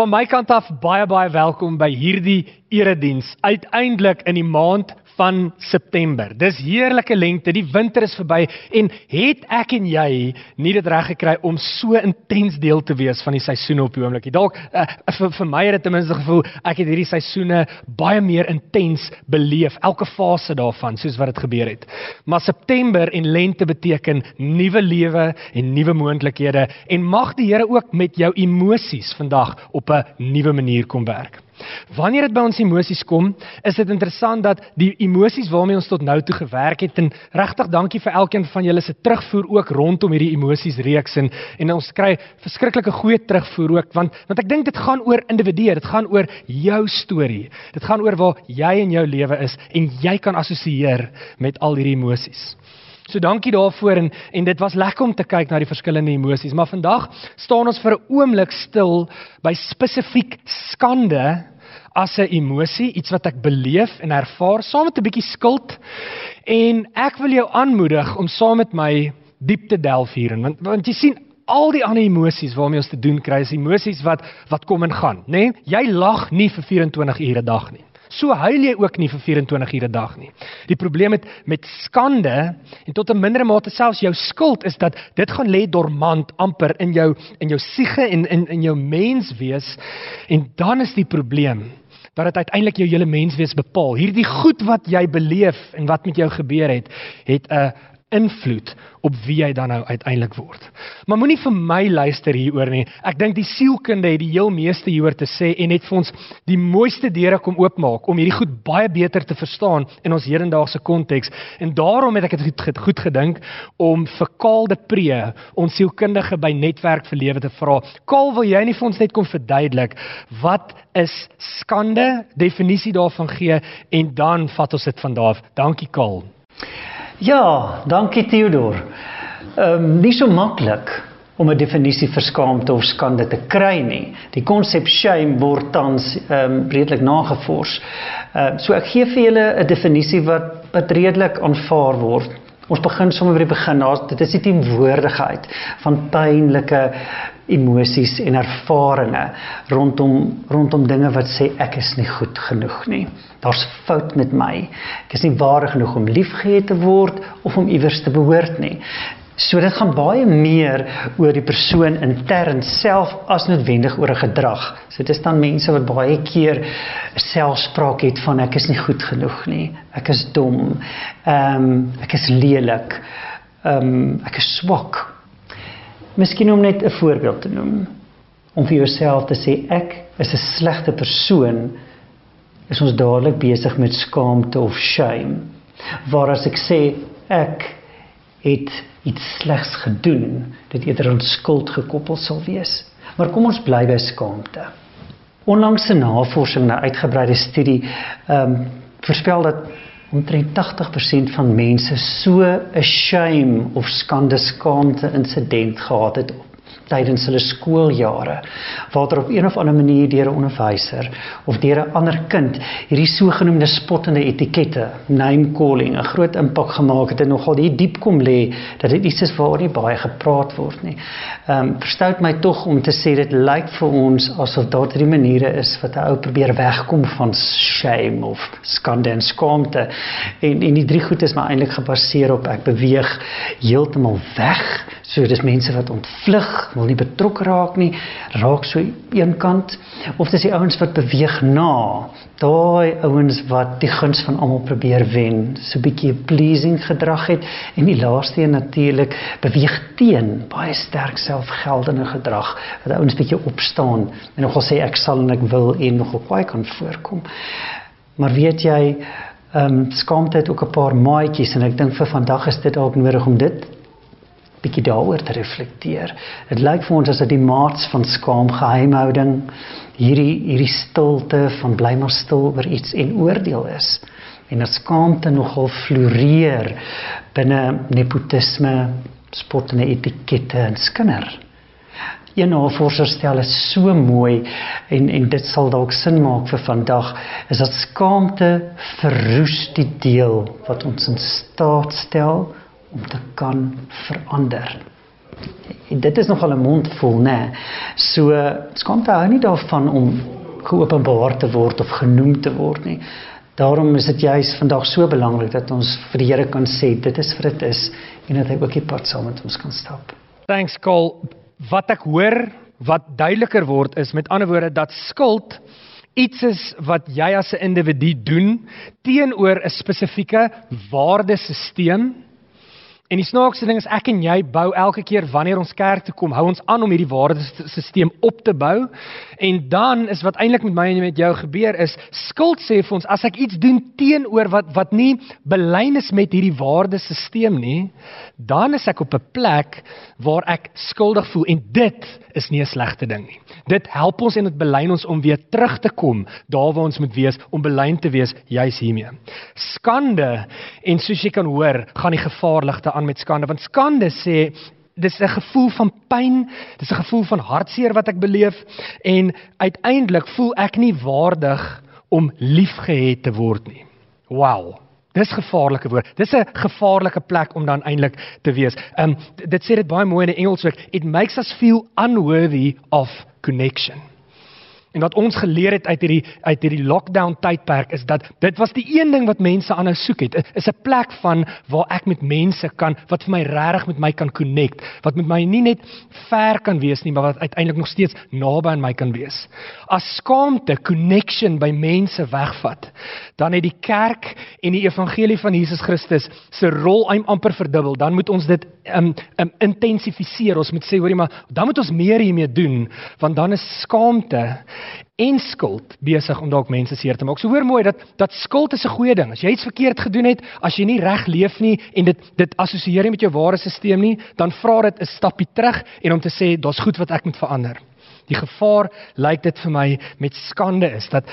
Van my kant af baie baie welkom by hierdie erediens. Uiteindelik in die maand van September. Dis heerlike lente, die winter is verby en het ek en jy nie dit reg gekry om so intens deel te wees van die seisoene op die oomblik nie. Dalk uh, vir, vir my het dit ten minste gevoel ek het hierdie seisoene baie meer intens beleef, elke fase daarvan soos wat dit gebeur het. Maar September en lente beteken nuwe lewe en nuwe moontlikhede en mag die Here ook met jou emosies vandag op 'n nuwe manier kom werk. Wanneer dit by ons emosies kom, is dit interessant dat die emosies waarmee ons tot nou toe gewerk het en regtig dankie vir elkeen van julle se terugvoer ook rondom hierdie emosies reeks en en ons kry verskriklike goeie terugvoer ook want want ek dink dit gaan oor individue, dit gaan oor jou storie. Dit gaan oor waar jy in jou lewe is en jy kan assosieer met al hierdie emosies. So dankie daarvoor en en dit was lekker om te kyk na die verskillende emosies, maar vandag staan ons vir 'n oomblik stil by spesifiek skande as 'n emosie, iets wat ek beleef en ervaar saam met 'n bietjie skuld. En ek wil jou aanmoedig om saam met my diep te delf hierin want want jy sien al die ander emosies waarmee ons te doen kry is emosies wat wat kom en gaan, nê? Nee? Jy lag nie vir 24 ure 'n dag nie. So huil jy ook nie vir 24 ure 'n dag nie. Die probleem met met skande en tot 'n mindere mate selfs jou skuld is dat dit gaan lê dormant amper in jou in jou siege en in in jou menswees en dan is die probleem dat dit uiteindelik jou hele menswees bepaal. Hierdie goed wat jy beleef en wat met jou gebeur het, het 'n invloed op wie jy dan nou uiteindelik word. Maar moenie vir my luister hieroor nie. Ek dink die sielkunde het die heel meeste hieroor te sê en net vir ons die mooiste deure kom oopmaak om hierdie goed baie beter te verstaan in ons hedendaagse konteks. En daarom het ek dit goed, goed gedink om vir Kaal de Pre, ons sielkundige by Netwerk vir Lewe te vra. Kaal, wil jy nie vir ons net kom verduidelik wat is skande, definisie daarvan gee en dan vat ons dit van daar af. Dankie Kaal. Ja, dankie Theodor. Ehm um, nie so maklik om 'n definisie vir skaamte of skande te kry nie. Die konsep shame word tans ehm um, redelik nagevors. Ehm uh, so ek gee vir julle 'n definisie wat wat redelik aanvaar word. Ons begin sommer by die begin. Dit is die teenwoordigheid van pynlike emosies en ervarings rondom rondom dinge wat sê ek is nie goed genoeg nie. Daar's fout met my. Ek is nie waardig genoeg om liefgehad te word of om iewers te behoort nie. So dit gaan baie meer oor die persoon intern self as noodwendig oor 'n gedrag. So dit is dan mense wat baie keer selfspraak het van ek is nie goed genoeg nie. Ek is dom. Ehm um, ek is lelik. Ehm um, ek is swak Miskien om net 'n voorbeeld te noem. Om vir jouself te sê ek is 'n slegte persoon, is ons dadelik besig met skaamte of shame. Waar as ek sê ek het iets slegs gedoen, dit eerder aan skuld gekoppel sal wees. Maar kom ons bly by skaamte. Onlangse navorsing na uitgebreide studie ehm um, voorspel dat omtrent 80% van mense so 'n shame of skande skaamte insident gehad het tydens hulle skooljare waar daar op een of ander manier deur 'n onderwyser of deur 'n ander kind hierdie sogenaamde spottende etikette name calling 'n groot impak gemaak het en nogal hier diep kom lê dat dit iets is waaroor nie baie gepraat word nie. Ehm um, verstout my tog om te sê dit lyk vir ons asof daar drie maniere is wat 'n ou probeer wegkom van shame of skande en skaamte en en die drie goed is maar eintlik gebaseer op ek beweeg heeltemal weg So dis mense wat ontvlug, wil nie betrokke raak nie, raak so eenkant of dis die ouens wat beweeg na. Daai ouens wat die guns van almal probeer wen, so 'n bietjie pleasing gedrag het en die laaste een natuurlik beweeg teen baie sterk selfgeldende gedrag. Dat ouens bietjie opstaan en nogal sê ek sal en ek wil en nogal baie kan voorkom. Maar weet jy, ehm um, skaamte het ook 'n paar maatjies en ek dink vir vandag is dit dalk nodig om dit bietjie daaroor te reflekteer. Dit lyk vir ons as dit die maats van skaam geheimhouding hierdie hierdie stilte van bly maar stil oor iets en oordeel is. En dat skaamte nogal floreer binne nepotisme, spottende etikette en skinder. Een navorser stel dit so mooi en en dit sal dalk sin maak vir vandag is dat skaamte verroes die deel wat ons in staat stel om te kan verander. dit is nogal 'n mond vol, né? So skaamte hou nie daarvan om geopenbaar te word of genoem te word nie. Daarom is dit juis vandag so belangrik dat ons vir die Here kan sê dit is vir dit is en dat hy ook die pad saam met ons kan stap. Thanks Cole. Wat ek hoor wat duideliker word is met ander woorde dat skuld iets is wat jy as 'n individu doen teenoor 'n spesifieke waardesisteem En die snaakste ding is ek en jy bou elke keer wanneer ons kerk toe kom, hou ons aan om hierdie waardesisteem op te bou. En dan is wat eintlik met my en met jou gebeur is skuld sê vir ons as ek iets doen teenoor wat wat nie belyn is met hierdie waardesisteem nie, dan is ek op 'n plek waar ek skuldig voel en dit is nie 'n slegte ding nie. Dit help ons en dit belyn ons om weer terug te kom daar waar ons moet wees om belyn te wees juis hiermee. Skande en soos jy kan hoor, gaan die gevaarligte aan met skande want skande sê dis 'n gevoel van pyn, dis 'n gevoel van hartseer wat ek beleef en uiteindelik voel ek nie waardig om liefgehet te word nie. Wow. Dis gevaarlike woord. Dis 'n gevaarlike plek om dan eintlik te wees. Um, dit sê dit baie mooi in Engels ook. It makes us feel unworthy of connection. En wat ons geleer het uit hierdie uit hierdie lockdown tydperk is dat dit was die een ding wat mense aanhou soek het, is 'n plek van waar ek met mense kan wat vir my regtig met my kan connect, wat met my nie net ver kan wees nie, maar wat uiteindelik nog steeds naby aan my kan wees. As skaamte connection by mense wegvat, dan het die kerk en die evangelie van Jesus Christus se rol amper verdubbel. Dan moet ons dit um, um intensifiseer. Ons moet sê hoorie maar dan moet ons meer hiermee doen want dan is skaamte en skuld besig om dalk mense seer te maak. So hoor mooi dat dat skuld is 'n goeie ding. As jy iets verkeerd gedoen het, as jy nie reg leef nie en dit dit assosieer nie met jou ware stelsel nie, dan vra dit 'n stappie terug en om te sê daar's goed wat ek moet verander. Die gevaar lyk dit vir my met skande is dat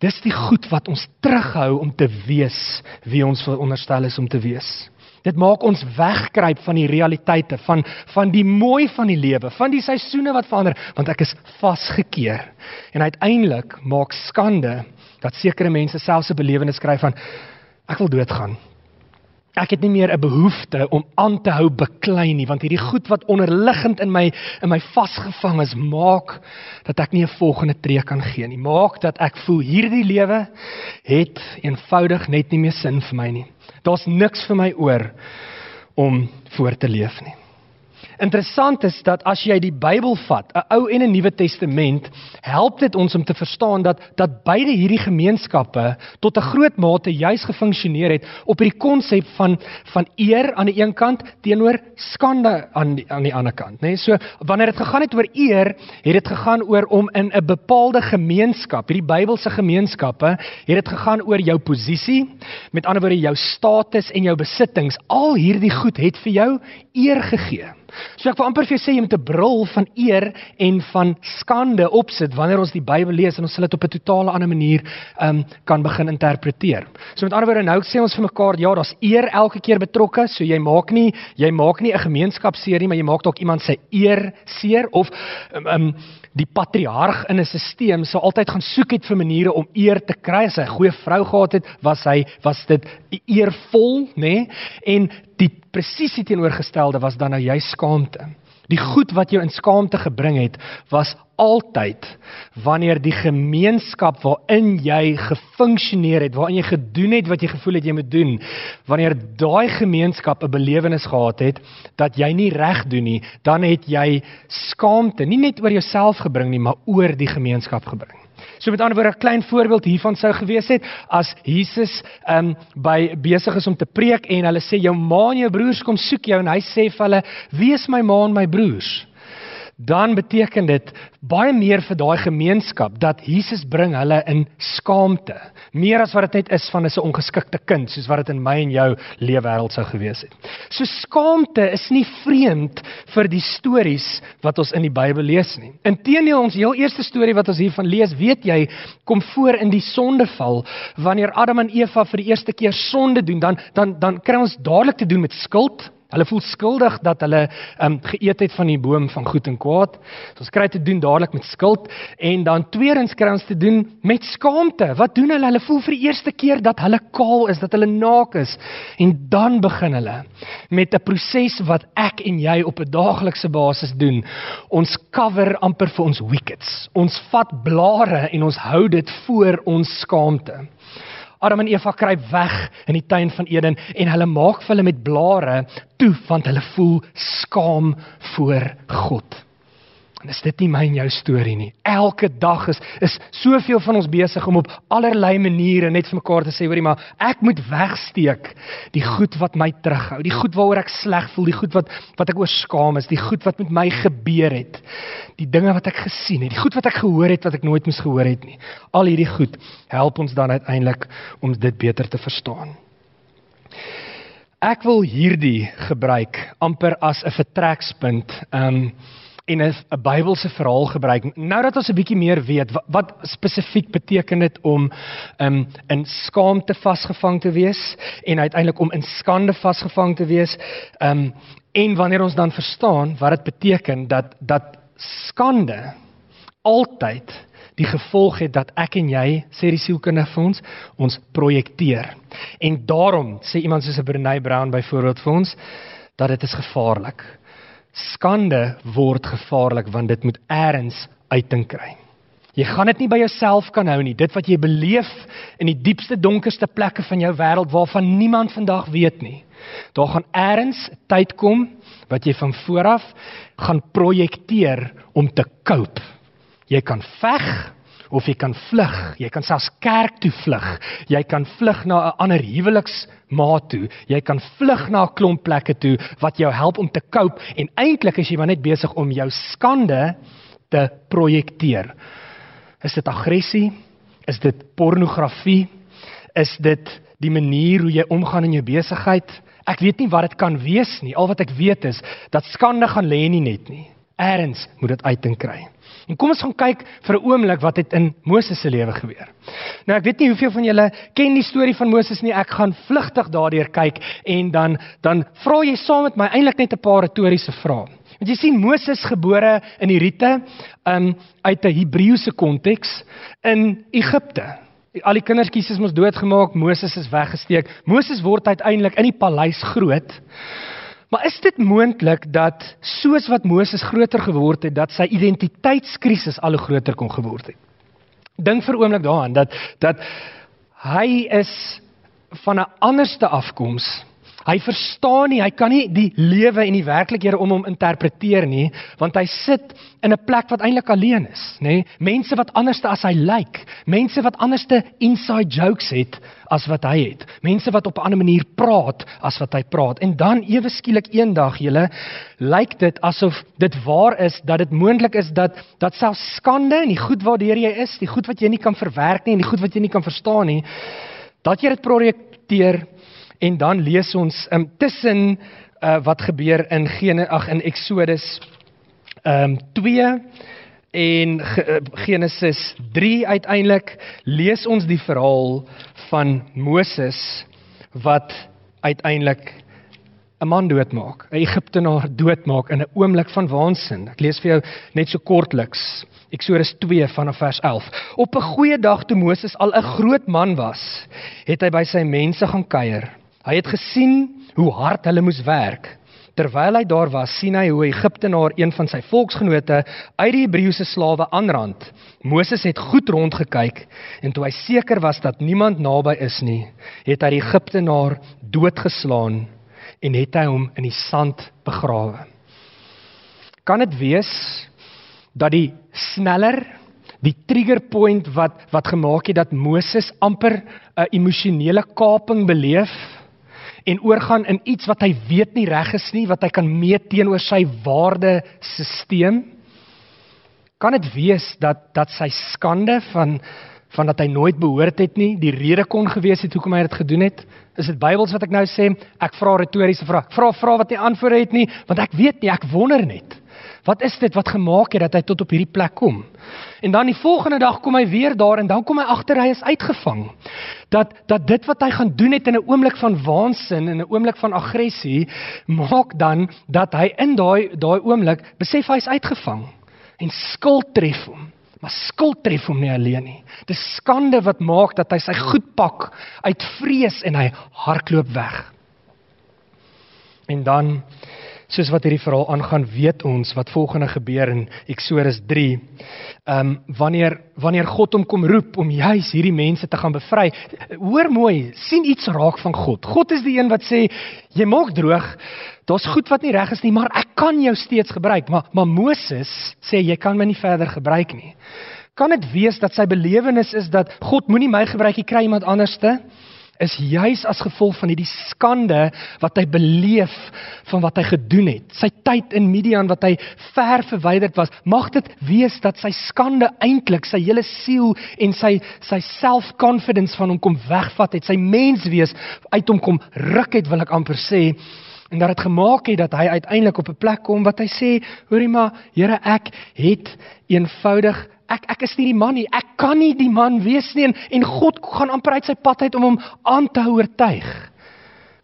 dis die goed wat ons terughou om te wees wie ons veronderstel is om te wees. Dit maak ons wegkruip van die realiteite van van die mooi van die lewe, van die seisoene wat verander, want ek is vasgekeer. En uiteindelik maak skande dat sekere mense selfs 'n belewenis skryf van ek wil doodgaan. Ek het nie meer 'n behoefte om aan te hou beklei nie, want hierdie goed wat onderliggend in my in my vasgevang is, maak dat ek nie 'n volgende tree kan gee nie. Maak dat ek voel hierdie lewe het eenvoudig net nie meer sin vir my nie. Daar's niks vir my oor om voort te leef nie. Interessant is dat as jy die Bybel vat, 'n Ou en 'n Nuwe Testament, help dit ons om te verstaan dat dat beide hierdie gemeenskappe tot 'n groot mate juis gefunksioneer het op hierdie konsep van van eer aan die een kant teenoor skande aan die aan die ander kant, nê? Nee, so wanneer dit gegaan het oor eer, het dit gegaan oor om in 'n bepaalde gemeenskap, hierdie Bybelse gemeenskappe, het dit gegaan oor jou posisie, met ander woorde jou status en jou besittings. Al hierdie goed het vir jou eer gegee. So ek wil amper vir jou sê jy moet 'n bril van eer en van skande opsit wanneer ons die Bybel lees en ons sal dit op 'n totale ander manier um kan begin interpreteer. So met ander woorde nou sê ons vir mekaar ja, daar's eer elke keer betrokke, so jy maak nie jy maak nie 'n gemeenskap seer nie, maar jy maak dalk iemand se eer seer of um, um die patriarg in 'n stelsel sou altyd gaan soek het vir maniere om eer te kry. As hy 'n goeie vrou gehad het, was hy was dit eervol, nê? Nee? En die presisie teenoorgestelde was dan nou jy skaamte. Die goed wat jou in skaamte gebring het, was altyd wanneer die gemeenskap waarin jy gefunksioneer het, waarin jy gedoen het wat jy gevoel het jy moet doen, wanneer daai gemeenskap 'n belewenis gehad het dat jy nie reg doen nie, dan het jy skaamte nie net oor jouself gebring nie, maar oor die gemeenskap gebring. So met ander woorde 'n klein voorbeeld hiervan sou gewees het as Jesus ehm um, by besig is om te preek en hulle sê jou ma en jou broers kom soek jou en hy sê vir hulle wie is my ma en my broers? Dan beteken dit baie meer vir daai gemeenskap dat Jesus bring hulle in skaamte, meer as wat dit net is van 'n ongeskikte kind soos wat dit in my en jou leefwêreld sou gewees het. So skaamte is nie vreemd vir die stories wat ons in die Bybel lees nie. Inteendeel ons heel eerste storie wat ons hiervan lees, weet jy, kom voor in die sondeval wanneer Adam en Eva vir die eerste keer sonde doen, dan dan dan kry ons dadelik te doen met skuld Hulle voel skuldig dat hulle um geëet het van die boom van goed en kwaad. So ons kry te doen dadelik met skuld en dan tweedens kry ons te doen met skaamte. Wat doen hulle? Hulle voel vir die eerste keer dat hulle kaal is, dat hulle naak is en dan begin hulle met 'n proses wat ek en jy op 'n daaglikse basis doen. Ons cover amper vir ons wickets. Ons vat blare en ons hou dit voor ons skaamte. Adam en Eva kruip weg in die tuin van Eden en hulle maak vir hulle met blare toe want hulle voel skaam voor God. En is dit nie my en jou storie nie. Elke dag is is soveel van ons besig om op allerlei maniere net vir mekaar te sê hoorie maar ek moet wegsteek die goed wat my terughou, die goed waaroor ek sleg voel, die goed wat wat ek oor skaam is, die goed wat met my gebeur het. Die dinge wat ek gesien het, die goed wat ek gehoor het wat ek nooit moes gehoor het nie. Al hierdie goed help ons dan uiteindelik om dit beter te verstaan. Ek wil hierdie gebruik amper as 'n vertrekspunt. Um en 'n Bybelse verhaal gebruik. Nou dat ons 'n bietjie meer weet wat, wat spesifiek beteken dit om um, in skaamte vasgevang te wees en uiteindelik om in skande vasgevang te wees. Um en wanneer ons dan verstaan wat dit beteken dat dat skande altyd die gevolg het dat ek en jy sê die sielkundige vir ons ons projekteer. En daarom sê iemand soos 'n Brené Brown byvoorbeeld vir ons dat dit is gevaarlik skande word gevaarlik want dit moet eers uiting kry. Jy gaan dit nie by jouself kan hou nie. Dit wat jy beleef in die diepste donkerste plekke van jou wêreld waarvan niemand vandag weet nie. Daar gaan eers tyd kom wat jy van vooraf gaan projekteer om te cope. Jy kan veg of jy kan vlug. Jy kan selfs kerk toe vlug. Jy kan vlug na 'n ander huweliksmaat toe. Jy kan vlug na 'n klomp plekke toe wat jou help om te cope en eintlik is jy maar net besig om jou skande te projekteer. Is dit aggressie? Is dit pornografie? Is dit die manier hoe jy omgaan in jou besigheid? Ek weet nie wat dit kan wees nie. Al wat ek weet is dat skande gaan lê nie net nie. Eerens moet dit uiting kry. En kom ons gaan kyk vir 'n oomblik wat het in Moses se lewe gebeur. Nou ek weet nie hoeveel van julle ken die storie van Moses nie. Ek gaan vlugtig daardeur kyk en dan dan vra jy saam met my eintlik net 'n paar retoriese vrae. Want jy sien Moses gebore in die Riete, um uit 'n Hebreëse konteks in Egipte. Al die kindertjies is mos doodgemaak, Moses is weggesteek. Moses word uiteindelik in die paleis groot. Maar is dit moontlik dat soos wat Moses groter geword het, dat sy identiteitskrisis al hoe groter kon geword het? Dink vir oomblik daaraan dat dat hy is van 'n anderste afkoms Hy verstaan nie, hy kan nie die lewe en die werklikhede om hom interpreteer nie, want hy sit in 'n plek wat eintlik alleen is, nê? Mense wat anderste as hy lyk, mense wat anderste inside jokes het as wat hy het. Mense wat op 'n ander manier praat as wat hy praat. En dan ewe skielik eendag, julle, lyk dit asof dit waar is dat dit moontlik is dat dat self skande en die goed waartoe jy is, die goed wat jy nie kan verwerk nie en die goed wat jy nie kan verstaan nie, dat jy dit projekteer En dan lees ons um, tussen uh, wat gebeur in Gene ag in Exodus um 2 en uh, Genesis 3 uiteindelik lees ons die verhaal van Moses wat uiteindelik 'n man doodmaak, 'n Egiptenaar doodmaak in 'n oomblik van waansin. Ek lees vir jou net so kortliks. Eksodus 2 vanaf vers 11. Op 'n goeie dag toe Moses al 'n groot man was, het hy by sy mense gaan kuier. Hy het gesien hoe hard hulle moes werk. Terwyl hy daar was, sien hy hoe Egiptenaar een van sy volksgenote uit die Hebreëse slawe aanrand. Moses het goed rondgekyk en toe hy seker was dat niemand naby is nie, het hy die Egiptenaar doodgeslaan en het hy hom in die sand begrawe. Kan dit wees dat die sneller die trigger point wat wat gemaak het dat Moses amper 'n emosionele kaping beleef en oorgaan in iets wat hy weet nie reg is nie, wat hy kan meet teenoor sy waardesisteem? Kan dit wees dat dat sy skande van van dat hy nooit behoort het nie, die rede kon gewees het hoekom hy dit gedoen het? Is dit Bybels wat ek nou sê? Ek vra retoriese vrae. Vra vra wat nie antwoorde het nie, want ek weet nie, ek wonder net. Wat is dit wat gemaak het dat hy tot op hierdie plek kom? En dan die volgende dag kom hy weer daar en dan kom hy agter hy is uitgevang. dat dat dit wat hy gaan doen het in 'n oomblik van waansin en 'n oomblik van aggressie maak dan dat hy in daai daai oomblik besef hy's uitgevang en skuld tref hom. Maar skuld tref hom nie alleen nie. Dis skande wat maak dat hy sy goed pak uit vrees en hy hardloop weg. En dan soos wat hierdie verhaal aangaan, weet ons wat volgende gebeur in Eksodus 3. Ehm um, wanneer wanneer God hom kom roep om juis hierdie mense te gaan bevry. Hoor mooi, sien iets raak van God. God is die een wat sê jy maak droog. Daar's goed wat nie reg is nie, maar ek kan jou steeds gebruik. Maar maar Moses sê jy kan my nie verder gebruik nie. Kan dit wees dat sy belewenis is dat God moenie my gebruik nie, kry iemand anderste? Is juis as gevolg van hierdie skande wat hy beleef van wat hy gedoen het. Sy tyd in Midian wat hy ver verwyderd was, mag dit wees dat sy skande eintlik sy hele siel en sy sy self-confidence van hom kom wegvat het, sy menswees uit hom kom ruk het, wil ek amper sê en dat dit gemaak het dat hy uiteindelik op 'n plek kom wat hy sê, hoorie maar, Here, ek het eenvoudig ek ek is nie die man nie. Ek kan nie die man wees nie en, en God gaan amper uit sy pad uit om hom aan te oortuig.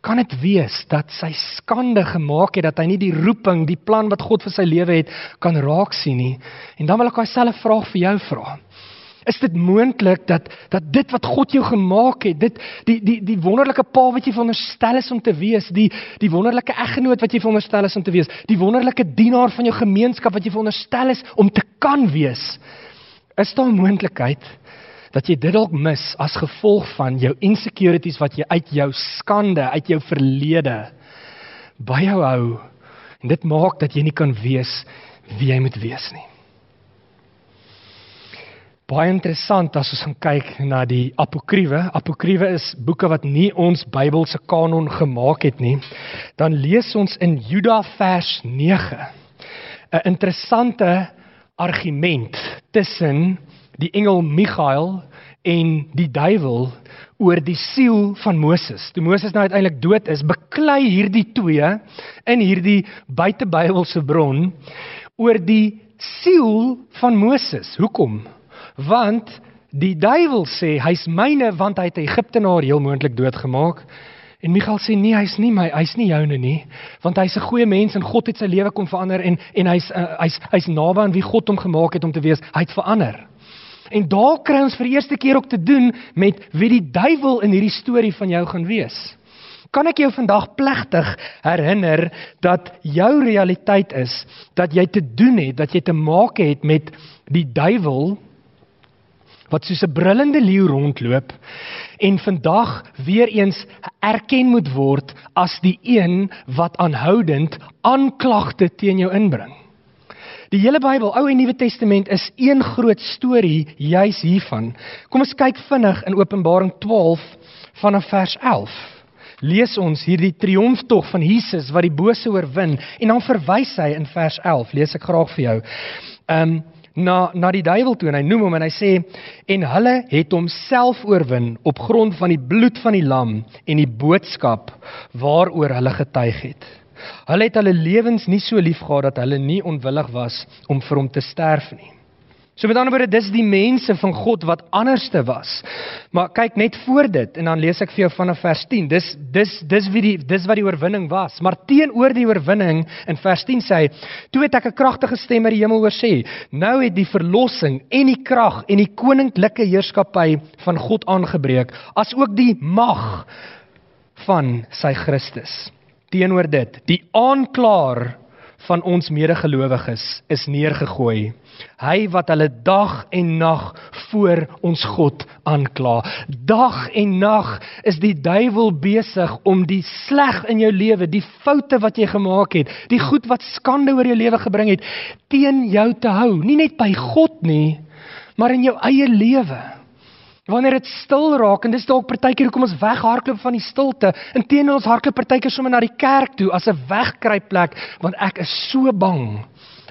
Kan dit wees dat sy skande gemaak het dat hy nie die roeping, die plan wat God vir sy lewe het kan raak sien nie? En dan wil ek daai selfe vraag vir jou vra. Is dit moontlik dat dat dit wat God jou gemaak het, dit die die die wonderlike pa wat jy veronderstel is om te wees, die die wonderlike eggenoot wat jy veronderstel is om te wees, die wonderlike dienaar van jou gemeenskap wat jy veronderstel is om te kan wees, Is daar 'n moontlikheid dat jy dit dalk mis as gevolg van jou insecurities wat jy uit jou skande, uit jou verlede by jou hou en dit maak dat jy nie kan wees wie jy moet wees nie. Baie interessant as ons gaan kyk na die apokriewe. Apokriewe is boeke wat nie ons Bybelse kanon gemaak het nie. Dan lees ons in Juda vers 9 'n interessante argument tussen die engel Michael en die duiwel oor die siel van Moses. Toe Moses nou uiteindelik dood is, beklei hierdie twee in hierdie buitebybelse bron oor die siel van Moses. Hoekom? Want die duiwel sê hy's myne want hy het Egiptenaar heel moontlik doodgemaak. En Michael sê nee, hy's nie my, hy's nie joune nie, want hy's 'n goeie mens en God het sy lewe kom verander en en hy's uh, hy's hy's naby aan wie God hom gemaak het om te wees. Hy het verander. En daar kry ons vir die eerste keer ook te doen met wie die duiwel in hierdie storie van jou gaan wees. Kan ek jou vandag plegtig herinner dat jou realiteit is dat jy te doen het, dat jy te maak het met die duiwel wat soos 'n brullende leeu rondloop en vandag weer eens erken moet word as die een wat aanhoudend aanklagte teen jou inbring. Die hele Bybel, Ou en Nuwe Testament is een groot storie juis hiervan. Kom ons kyk vinnig in Openbaring 12 vanaf vers 11. Lees ons hierdie triomftog van Jesus wat die bose oorwin en dan verwys hy in vers 11. Lees ek graag vir jou. Ehm um, na na die duiwel toe en hy noem hom en hy sê en hulle het hom self oorwin op grond van die bloed van die lam en die boodskap waaroor hulle getuig het. Hulle het hulle lewens nie so lief gehad dat hulle nie onwillig was om vir hom te sterf nie. So met ander woorde, dis die mense van God wat anderste was. Maar kyk net voor dit en dan lees ek vir jou vanaf vers 10. Dis dis dis wie die dis wat die oorwinning was. Maar teenoor die oorwinning in vers 10 sê hy: "Toe het ek 'n kragtige stem uit die hemel hoor sê: Nou het die verlossing en die krag en die koninklike heerskappy van God aangebreek, asook die mag van sy Christus." Teenoor dit, die aanklaer van ons medegelowiges is neergegooi Hy wat hulle dag en nag voor ons God aankla. Dag en nag is die duiwel besig om die sleg in jou lewe, die foute wat jy gemaak het, die goed wat skande oor jou lewe gebring het, teen jou te hou. Nie net by God nie, maar in jou eie lewe. Wanneer dit stil raak en dis dalk partykeer hoekom ons weghardloop van die stilte, inteendeel ons hardloop partykeer sommer na die kerk toe as 'n wegkruipplek want ek is so bang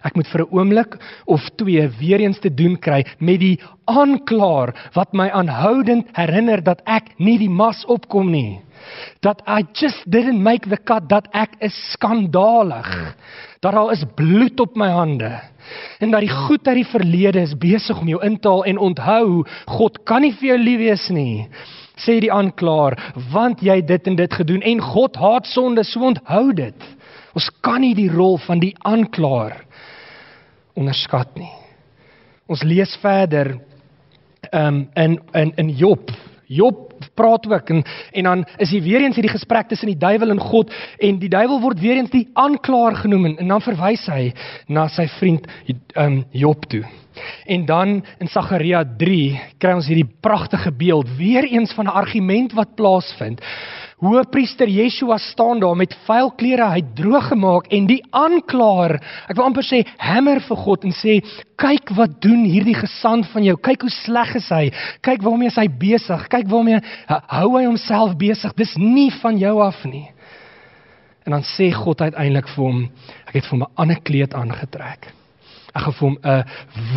Ek moet vir 'n oomblik of twee weer eens te doen kry met die aanklaer wat my aanhoudend herinner dat ek nie die mas opkom nie. Dat I just didn't make the cut dat ek is skandalig. Dat daar is bloed op my hande. En dat die goed uit die verlede is besig om jou in te haal en onthou, God kan nie vir jou lief wees nie. sê die aanklaer, want jy dit en dit gedoen en God haat sonde, so onthou dit. Ons kan nie die rol van die aanklaer onderskat nie. Ons lees verder um, in in in Job. Job praat ook en en dan is hier weer eens hierdie gesprek tussen die duiwel en God en die duiwel word weer eens die aanklaer genoem en, en dan verwys hy na sy vriend um, Job toe. En dan in Sagaria 3 kry ons hierdie pragtige beeld weer eens van 'n argument wat plaasvind. Hoëpriester Yeshua staan daar met vuil klere, hy droog gemaak en die aanklaer, ek wil amper sê hamer vir God en sê kyk wat doen hierdie gesand van jou. Kyk hoe sleg is hy. Kyk waarmee hy besig. Kyk waarmee hou hy homself besig. Dis nie van jou af nie. En dan sê God uiteindelik vir hom, ek het vir hom 'n ander kleed aangetrek. Ek gaan vir hom 'n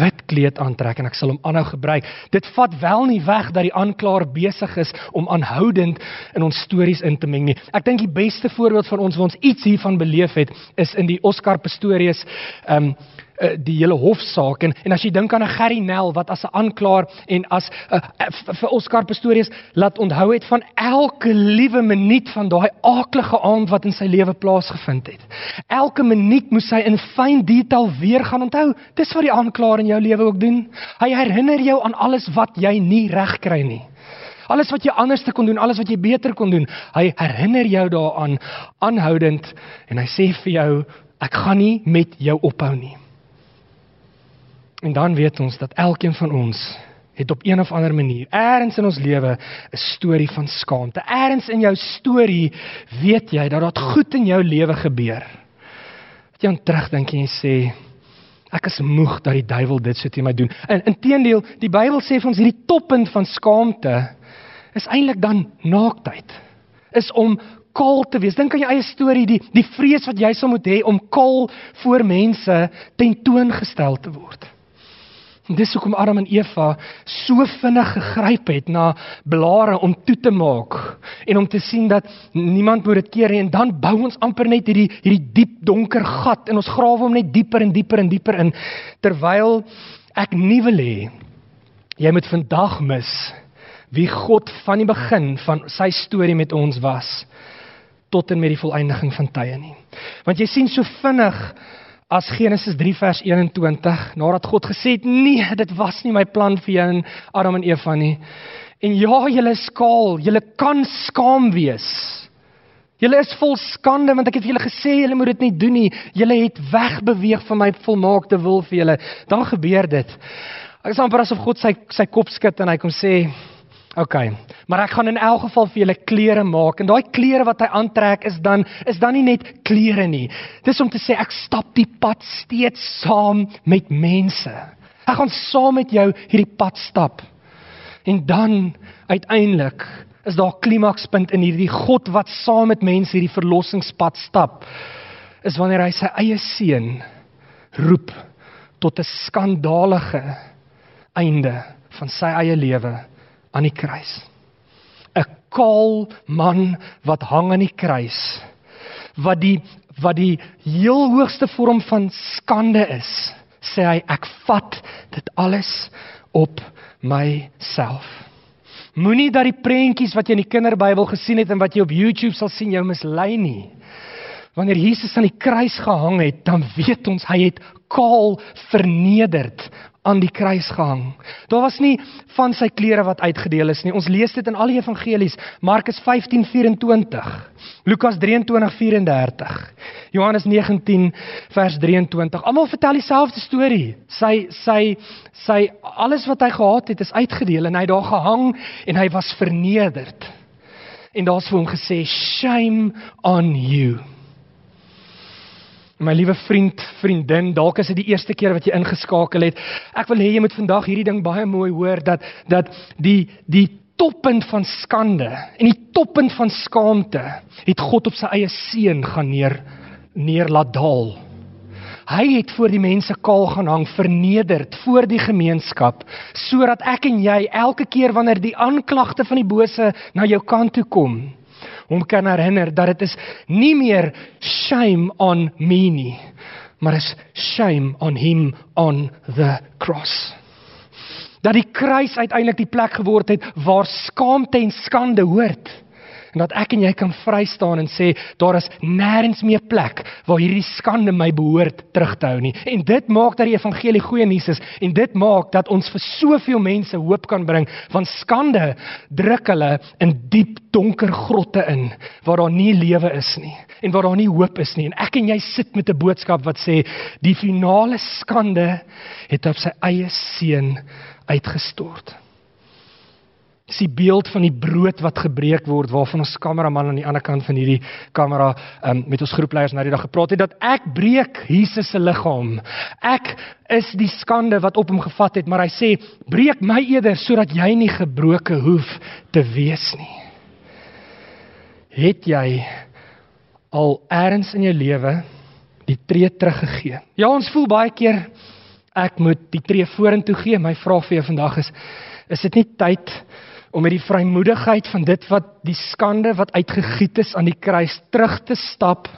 wit kleed aantrek en ek sal hom aanhou gebruik. Dit vat wel nie weg dat die aanklaer besig is om aanhoudend in ons stories in te meng nie. Ek dink die beste voorbeeld van ons wat ons iets hiervan beleef het, is in die Oscar Pistorius ehm um, uh, die hele hofsaak en en as jy dink aan 'n Gerry Nel wat as 'n aanklaer en as uh, vir Oscar Pistorius laat onthou het van elke liewe minuut van daai aaklige aand wat in sy lewe plaasgevind het. Elke minuut moes hy in fyn detail weer gaan onthou. Dis wat die aanklaer in jou lewe ook doen. Hy herinner jou aan alles wat jy nie reg kry nie. Alles wat jy anders te kon doen, alles wat jy beter kon doen. Hy herinner jou daaraan aanhoudend en hy sê vir jou ek gaan nie met jou ophou nie. En dan weet ons dat elkeen van ons het op een of ander manier eers in ons lewe 'n storie van skaamte. Eers in jou storie weet jy dat daar goed in jou lewe gebeur. Wat jy aan terugdink en jy sê ek is moeg dat die duiwel dit so teen my doen. In inteendeel, die Bybel sê vir ons hierdie toppunt van skaamte is eintlik dan naaktheid. Is om kaal te wees. Dink aan jou eie storie, die die vrees wat jy sou moet hê om kaal voor mense tentoongestel te word. En dis hoekom Adam en Eva so vinnig gegryp het na blare om toe te maak en om te sien dat niemand moet dit keer nie en dan bou ons amper net hierdie hierdie diep donker gat en ons grawe hom net dieper en dieper en dieper in terwyl ek nie wil hê jy moet vandag mis wie God van die begin van sy storie met ons was tot en met die volëindiging van tye nie. Want jy sien so vinnig as Genesis 3 vers 21 nadat God gesê het nee dit was nie my plan vir jou en Adam en Eva nie. En ja julle skaal julle kan skaam wees. Julle is vol skande want ek het vir julle gesê julle moet dit nie doen nie. Julle het wegbeweeg van my volmaakte wil vir julle. Dan gebeur dit. Ek is amper asof God sy sy kop skud en hy kom sê OK. Maar ek gaan in elk geval vir julle klere maak en daai klere wat hy aantrek is dan is dan nie net klere nie. Dis om te sê ek stap die pad steeds saam met mense. Ek gaan saam met jou hierdie pad stap. En dan uiteindelik is daar 'n klimakspunt in hierdie God wat saam met mense hierdie verlossingspad stap. Is wanneer hy sy eie seun roep tot 'n skandalige einde van sy eie lewe aan die kruis. 'n Kaal man wat hang aan die kruis. Wat die wat die heel hoogste vorm van skande is, sê hy ek vat dit alles op myself. Moenie dat die prentjies wat jy in die kinderbybel gesien het en wat jy op YouTube sal sien jou mislei nie. Wanneer Jesus aan die kruis gehang het, dan weet ons hy het kaal vernederd aan die kruis gehang. Daar was nie van sy klere wat uitgedeel is nie. Ons lees dit in al die evangelies. Markus 15:24, Lukas 23:34, Johannes 19 vers 23. Almal vertel dieselfde storie. Sy sy sy alles wat hy gehad het is uitgedeel en hy daar gehang en hy was vernederd. En daar's vir hom gesê shame on you. My liewe vriend, vriendin, dalk is dit die eerste keer wat jy ingeskakel het. Ek wil hê jy moet vandag hierdie ding baie mooi hoor dat dat die die toppunt van skande en die toppunt van skaamte het God op sy eie seun gaan neer neer laat daal. Hy het voor die mense kaal gaan hang, vernederd voor die gemeenskap, sodat ek en jy elke keer wanneer die aanklagte van die bose na jou kant toe kom, hom kan herinner dat dit is nie meer shame on me nie, maar is shame on him on the cross. Dat die kruis uiteindelik die plek geword het waar skaamte en skande hoort en dat ek en jy kan vry staan en sê daar is nêrens meer plek waar hierdie skande my behoort terug te hou nie. En dit maak dat die evangelie goeie nuus is en dit maak dat ons vir soveel mense hoop kan bring van skande druk hulle in diep donker grotte in waar daar nie lewe is nie en waar daar nie hoop is nie. En ek en jy sit met 'n boodskap wat sê die finale skande het op sy eie seun uitgestort. Dis die beeld van die brood wat gebreek word waarvan ons kameraman aan die ander kant van hierdie kamera um, met ons groepleiers nou die dag gepraat het dat ek breek Jesus se liggaam. Ek is die skande wat op hom gevat het, maar hy sê breek my eerder sodat jy nie gebroke hoef te wees nie. Het jy al eers in jou lewe die tree teruggegee? Ja, ons voel baie keer ek moet die tree vorentoe gee. My vraag vir jou vandag is is dit nie tyd om met die vrymoedigheid van dit wat die skande wat uitgegiet is aan die kruis terug te stap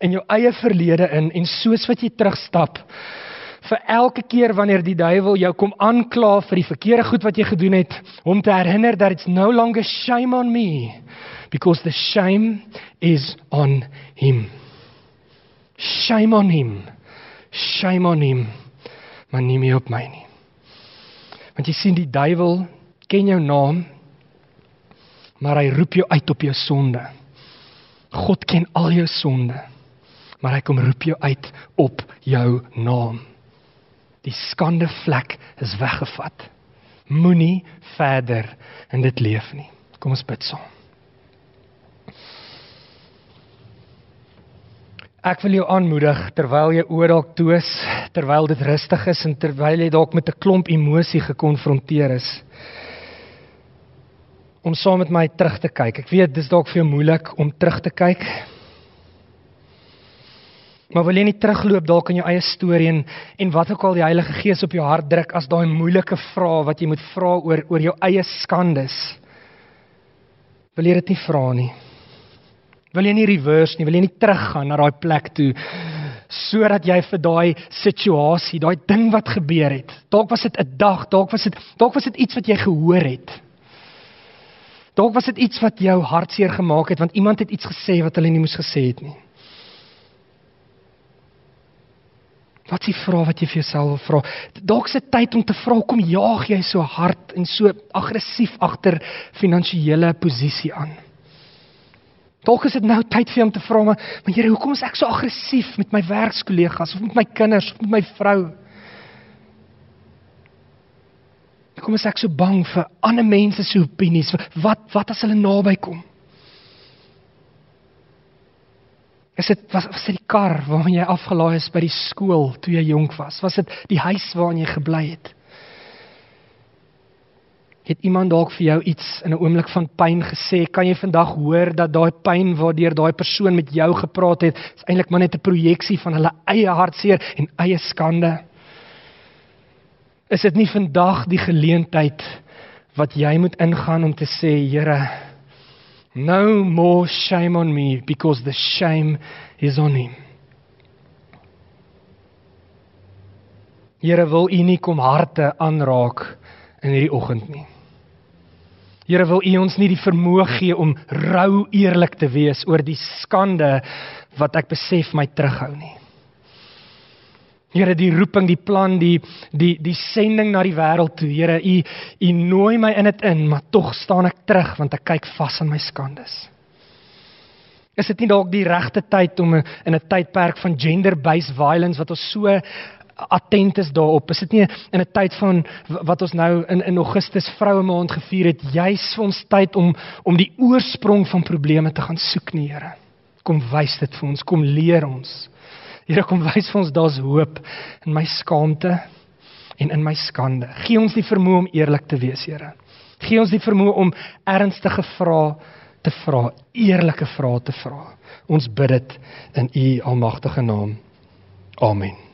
in jou eie verlede in. En soos wat jy terugstap vir elke keer wanneer die duiwel jou kom aankla vir die verkeerde goed wat jy gedoen het om te herinner dat it's no longer shame on me because the shame is on him. Shame on him. Shame on him. Maar nie meer op my nie. Want jy sien die duiwel ken jou naam, maar hy roep jou uit op jou sonde. God ken al jou sonde, maar hy kom roep jou uit op jou naam. Die skande vlek is weggevat. Moenie verder in dit leef nie. Kom ons bid saam. Ek wil jou aanmoedig terwyl jy oor dalk toe is, terwyl dit rustig is en terwyl jy dalk met 'n klomp emosie gekonfronteer is om saam met my terug te kyk. Ek weet dis dalk vir jou moeilik om terug te kyk. Maar wil jy nie terugloop dalk in jou eie storie en en wat ook al die Heilige Gees op jou hart druk as daai moeilike vrae wat jy moet vra oor oor jou eie skandes. Wil jy dit nie vra nie? Wil jy nie reverse nie? Wil jy nie teruggaan na daai plek toe sodat jy vir daai situasie, daai ding wat gebeur het. Dalk was dit 'n dag, dalk was dit dalk was dit iets wat jy gehoor het. Dalk was dit iets wat jou hartseer gemaak het want iemand het iets gesê wat hulle nie moes gesê het nie. Wat s'ie vra wat jy vir jouself wil vra? Dalk dit tyd om te vra kom jaag jy so hard en so aggressief agter finansiële posisie aan? Dalk is dit nou tyd vir jou om te vra maar, maar Here, hoekom is ek so aggressief met my werkskollegas of met my kinders of met my vrou? Hoekom is ek so bang vir ander mense se opinies? Wat wat as hulle naby kom? Is dit was, was dit die kar waarmee jy afgelaai is by die skool toe jy jonk was? Was dit die huis waarin jy gebly het? Het iemand dalk vir jou iets in 'n oomblik van pyn gesê? Kan jy vandag hoor dat daai pyn waardeur daai persoon met jou gepraat het, is eintlik maar net 'n projeksie van hulle eie hartseer en eie skande? Is dit nie vandag die geleentheid wat jy moet ingaan om te sê Here no more shame on me because the shame is on him. Here wil U nie kom harte aanraak in hierdie oggend nie. Here wil U ons nie die vermoë gee om rou eerlik te wees oor die skande wat ek besef my terughou nie. Here die roeping, die plan, die die die sending na die wêreld toe. Here, u u nooi my in dit in, maar tog staan ek terug want ek kyk vas aan my skandes. Is dit nie dalk die regte tyd om in 'n tydperk van gender-based violence wat ons so attent is daarop. Is dit nie in 'n tyd van wat ons nou in in Augustus vroue maand gevier het, juis vir ons tyd om om die oorsprong van probleme te gaan soek nie, Here. Kom wys dit vir ons, kom leer ons. Here kom wys vir ons daar's hoop in my skaamte en in my skande. Gee ons die vermoë om eerlik te wees, Here. Gee ons die vermoë om ernstige vrae te vra, eerlike vrae te vra. Ons bid dit in U almagtige naam. Amen.